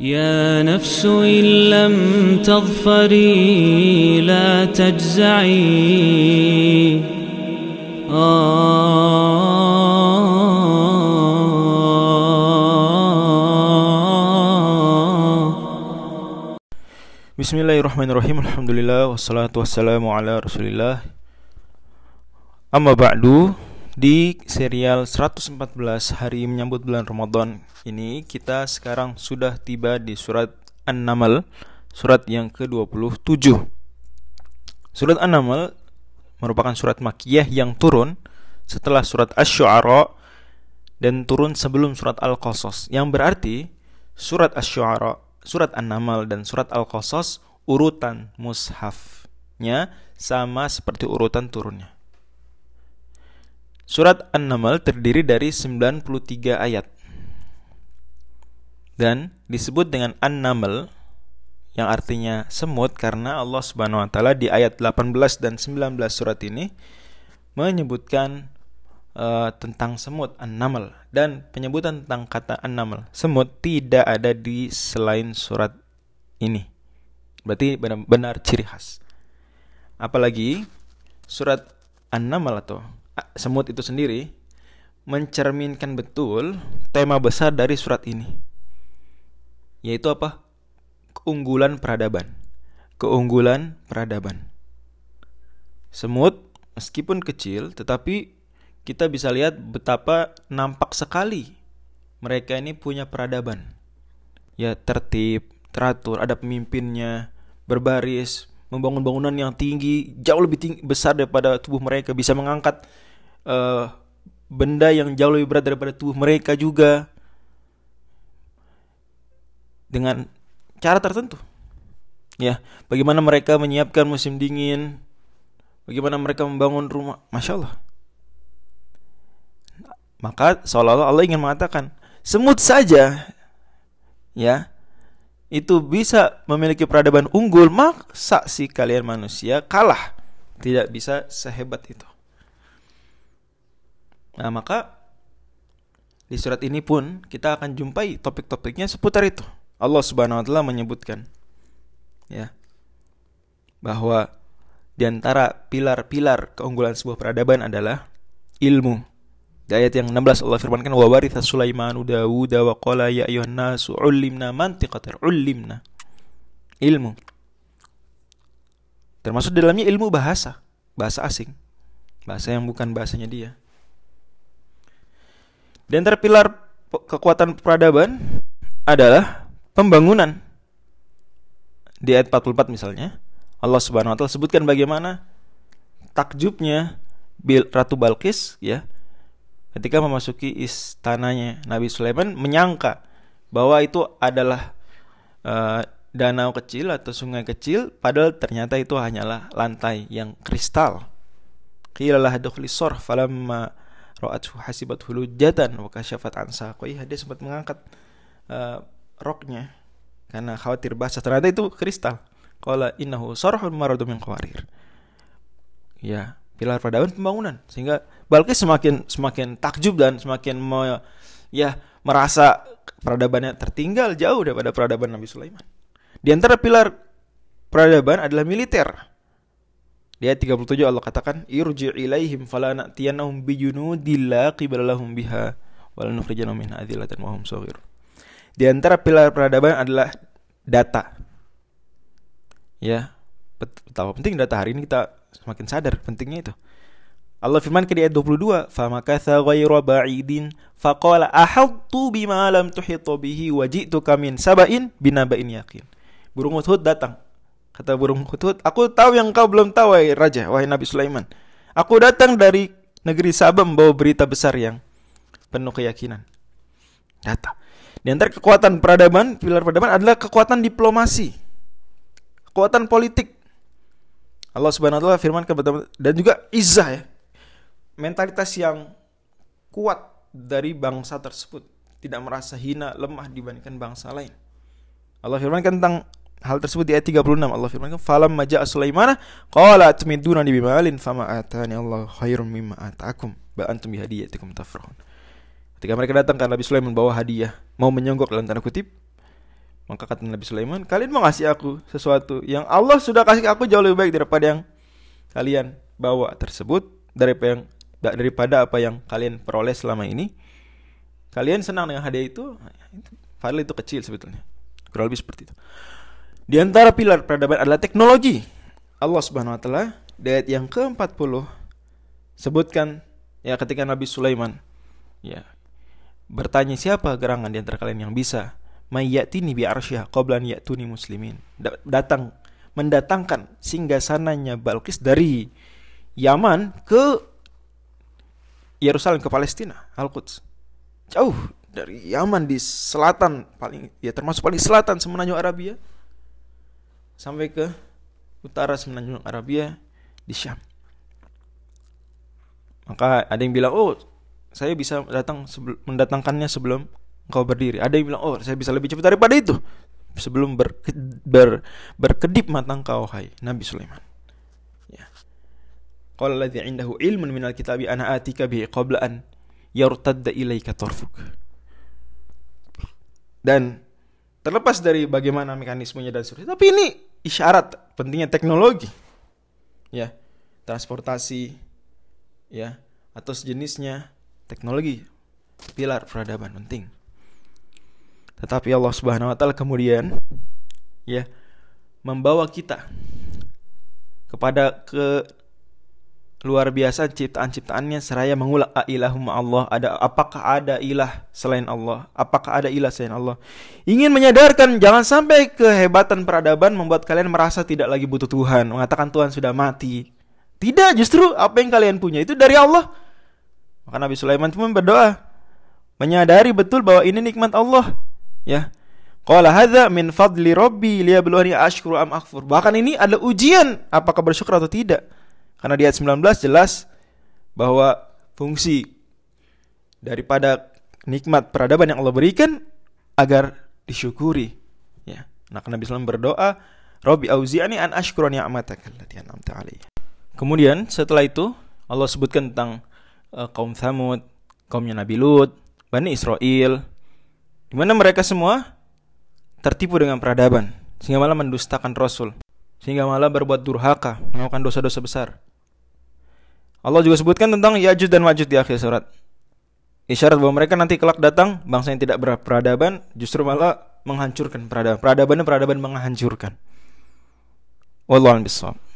يا نفس إن لم تظفري لا تجزعي. آه. بسم الله الرحمن الرحيم الحمد لله والصلاة والسلام على رسول الله أما بعد Di serial 114 hari menyambut bulan Ramadan ini Kita sekarang sudah tiba di surat An-Naml Surat yang ke-27 Surat An-Naml merupakan surat Makiyah yang turun setelah surat Asy-Syu'ara dan turun sebelum surat Al-Qasas. Yang berarti surat Asy-Syu'ara, surat An-Naml dan surat Al-Qasas urutan mushafnya sama seperti urutan turunnya. Surat An-Naml terdiri dari 93 ayat. Dan disebut dengan An-Naml yang artinya semut karena Allah Subhanahu wa taala di ayat 18 dan 19 surat ini menyebutkan uh, tentang semut an-naml dan penyebutan tentang kata an-naml semut tidak ada di selain surat ini. Berarti benar-benar ciri khas. Apalagi surat an-naml atau semut itu sendiri mencerminkan betul tema besar dari surat ini. Yaitu apa? keunggulan peradaban. Keunggulan peradaban. Semut meskipun kecil tetapi kita bisa lihat betapa nampak sekali mereka ini punya peradaban. Ya tertib, teratur, ada pemimpinnya, berbaris, membangun bangunan yang tinggi, jauh lebih tinggi, besar daripada tubuh mereka, bisa mengangkat uh, benda yang jauh lebih berat daripada tubuh mereka juga. Dengan cara tertentu. Ya, bagaimana mereka menyiapkan musim dingin, bagaimana mereka membangun rumah, masya Allah. Maka seolah-olah Allah ingin mengatakan, semut saja, ya, itu bisa memiliki peradaban unggul, maksa si kalian manusia kalah, tidak bisa sehebat itu. Nah, maka di surat ini pun kita akan jumpai topik-topiknya seputar itu. Allah Subhanahu wa taala menyebutkan ya bahwa di antara pilar-pilar keunggulan sebuah peradaban adalah ilmu. Di ayat yang 16 Allah firmankan wa waritha Sulaiman Dawud wa qala ya ayuhan nasu ullimna mantiqatar ullimna. Ilmu. Termasuk dalamnya ilmu bahasa, bahasa asing. Bahasa yang bukan bahasanya dia. Di antara pilar kekuatan peradaban adalah pembangunan. Di ayat 44 misalnya, Allah Subhanahu wa taala sebutkan bagaimana takjubnya Ratu Balkis ya ketika memasuki istananya Nabi Sulaiman menyangka bahwa itu adalah uh, danau kecil atau sungai kecil padahal ternyata itu hanyalah lantai yang kristal. Qilalah dukhli sorf falamma ra'athu hasibathu lujatan wa kasyafat an saqaiha dia sempat mengangkat uh, roknya karena khawatir basah. Ternyata itu kristal. Qala innahu sarhun maradu min qawarir. Ya pilar peradaban pembangunan. Sehingga Balkis semakin semakin takjub dan semakin me, ya merasa peradabannya tertinggal jauh daripada peradaban Nabi Sulaiman. Di antara pilar peradaban adalah militer di ayat 37 Allah katakan irji ilaihim fala na'tiyannahum bijunudilla qibalahum biha wala nukhrijanahum min adillatan wa hum saghir di antara pilar peradaban adalah data. Ya, betapa penting data hari ini kita semakin sadar pentingnya itu. Allah firman di ayat 22, "Famakatha ghayra ba'idin faqala ahadtu bima lam tuhitu bihi wa ji'tuka min saba'in binaba'in yakin." Burung hudhud datang. Kata burung hudhud, "Aku tahu yang kau belum tahu, wahai raja, wahai Nabi Sulaiman. Aku datang dari negeri Sabah membawa berita besar yang penuh keyakinan." Data. Di antara kekuatan peradaban, pilar peradaban adalah kekuatan diplomasi. Kekuatan politik. Allah Subhanahu wa taala firman kepada dan juga izah ya. Mentalitas yang kuat dari bangsa tersebut, tidak merasa hina, lemah dibandingkan bangsa lain. Allah firmankan tentang hal tersebut di ayat 36 Allah firmankan falam maja Sulaimana qala atmiduna bi bimalin fama atani Allah khairum mimma atakum ba antum bihadiyatikum tafrahun Ketika mereka datang karena Nabi Sulaiman membawa hadiah, mau menyonggok dalam tanda kutip, Maka kata Nabi Sulaiman, kalian mau ngasih aku sesuatu yang Allah sudah kasih aku jauh lebih baik daripada yang kalian bawa tersebut daripada yang daripada apa yang kalian peroleh selama ini. Kalian senang dengan hadiah itu, padahal itu kecil sebetulnya. Kurang lebih seperti itu. Di antara pilar peradaban adalah teknologi. Allah Subhanahu wa taala di ayat yang ke-40 sebutkan ya ketika Nabi Sulaiman ya bertanya siapa gerangan di antara kalian yang bisa? Mayyatini bi arsyah qablan ya'tuni muslimin. Datang mendatangkan singgasananya Balkis dari Yaman ke Yerusalem ke Palestina Al-Quds. Jauh dari Yaman di selatan paling ya termasuk paling selatan semenanjung Arabia sampai ke utara semenanjung Arabia di Syam. Maka ada yang bilang, oh saya bisa datang sebelum, mendatangkannya sebelum engkau berdiri. Ada yang bilang, oh saya bisa lebih cepat daripada itu sebelum ber, ber, berkedip mata engkau, hai Nabi Sulaiman. Ya. Qala alladhi indahu ilmun minal kitabi ana atika bihi qabla an yartadda ilaika tarfuk. Dan terlepas dari bagaimana mekanismenya dan seterusnya, tapi ini isyarat pentingnya teknologi. Ya transportasi ya atau sejenisnya teknologi pilar peradaban penting. Tetapi Allah Subhanahu wa taala kemudian ya membawa kita kepada ke luar biasa ciptaan-ciptaannya seraya mengulang ilahum Allah ada apakah ada ilah selain Allah? Apakah ada ilah selain Allah? Ingin menyadarkan jangan sampai kehebatan peradaban membuat kalian merasa tidak lagi butuh Tuhan. Mengatakan Tuhan sudah mati. Tidak justru apa yang kalian punya itu dari Allah. Maka Nabi Sulaiman pun berdoa menyadari betul bahwa ini nikmat Allah ya. Qala hadza min fadli rabbi liyabluwani ashkuru am akfur. Bahkan ini adalah ujian apakah bersyukur atau tidak. Karena di ayat 19 jelas bahwa fungsi daripada nikmat peradaban yang Allah berikan agar disyukuri. Ya. Nah, Nabi SAW berdoa, Robi auzi'ani an ashkura ni'mataka. Kemudian setelah itu Allah sebutkan tentang uh, kaum Thamud, kaumnya Nabi Lut, Bani Israel, di mana mereka semua tertipu dengan peradaban sehingga malah mendustakan Rasul, sehingga malah berbuat durhaka, melakukan dosa-dosa besar. Allah juga sebutkan tentang Yajud dan Majud di akhir surat. Isyarat bahwa mereka nanti kelak datang bangsa yang tidak berperadaban justru malah menghancurkan peradaban. Peradaban peradaban menghancurkan. Wallahu a'lam